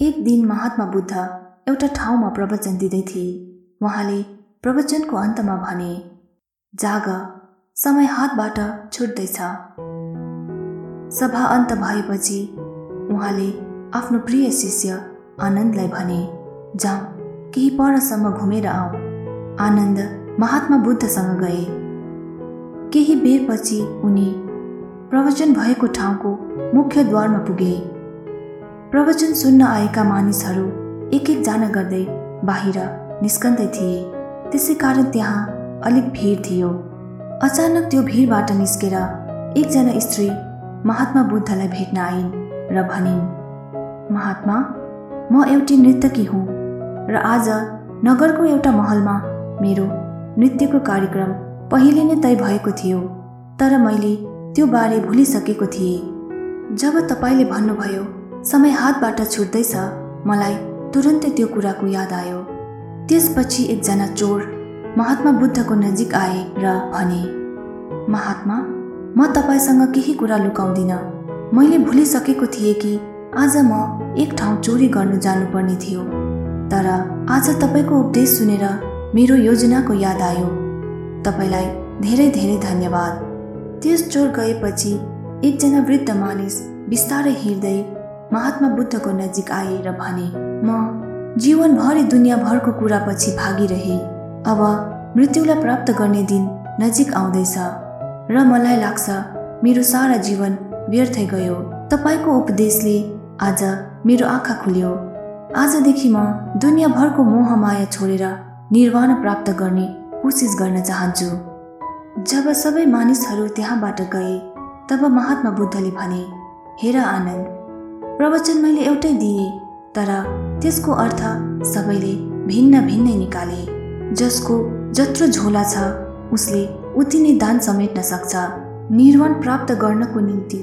एक दिन महात्मा बुद्ध एउटा ठाउँमा प्रवचन दिँदै थिए। उहाँले प्रवचनको अन्तमा भने जाग समय हातबाट छुट्दैछ। सभा अन्त भएपछि उहाँले आफ्नो प्रिय शिष्य आनन्दलाई भने जाउँ केही परसम्म घुमेर आऊ। आनन्द महात्मा बुद्धसँग गए। केही बेरपछि उनी प्रवचन भएको ठाउँको मुख्य द्वारमा पुगे। प्रवचन सुन्न आएका मानिसहरू एक एकजना गर्दै बाहिर निस्कन्दै थिए। त्यसै कारण त्यहाँ अलिक भिड थियो। अचानक त्यो भिडबाट निस्केर एकजना स्त्री महात्मा बुद्धलाई भेट्न आइन् र भनिन् महात्मा म एउटी नृतकी हुँ र आज नगरको एउटा महलमा मेरो नृत्यको कार्यक्रम पहिले नै तय भएको थियो तर मैले त्यो बारे भुलिसकेको थिएँ। जब तपाईँले भन्नुभयो समय हातबाट छुट्दैछ। मलाई तुरन्तै त्यो कुराको याद आयो। त्यसपछि एकजना चोर महात्मा बुद्धको नजिक आए र भने महात्मा म तपाईँसँग केही कुरा लुकाउँदिनँ। मैले भुलिसकेको थिएँ कि आज म एक ठाउँ चोरी गर्नु जानुपर्ने थियो। तर आज तपाईँको उपदेश सुनेर मेरो योजनाको याद आयो। तपाईँलाई धेरै धेरै धन्यवाद। त्यस चोर गएपछि एकजना वृद्ध मानिस बिस्तारै हिँड्दै महात्मा बुद्धको नजिक आए र भने म जीवनभरि दुनियाँभरको कुरापछि भागिरहे। अब मृत्युलाई प्राप्त गर्ने दिन नजिक आउँदैछ र मलाई लाग्छ मेरो सारा जीवन व्यर्थै गयो। तपाईँको उपदेशले आज मेरो आँखा खुल्यो। आजदेखि म दुनियाँभरको मोहमाया छोडेर निर्वाण प्राप्त गर्ने कोसिस गर्न चाहन्छु। जब सबै मानिसहरू त्यहाँबाट गए तब महात्मा बुद्धले भने हेर आनन्द प्रवचन मैले एउटै दिएँ तर त्यसको अर्थ सबैले भिन्न भिन्नै निकाले। जसको जत्रो झोला छ उसले उति नै दान समेट्न सक्छ। निर्वाण प्राप्त गर्नको निम्ति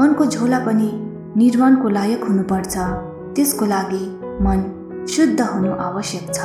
मनको झोला पनि निर्वाणको लायक हुनुपर्छ। त्यसको लागि मन शुद्ध हुनु आवश्यक छ।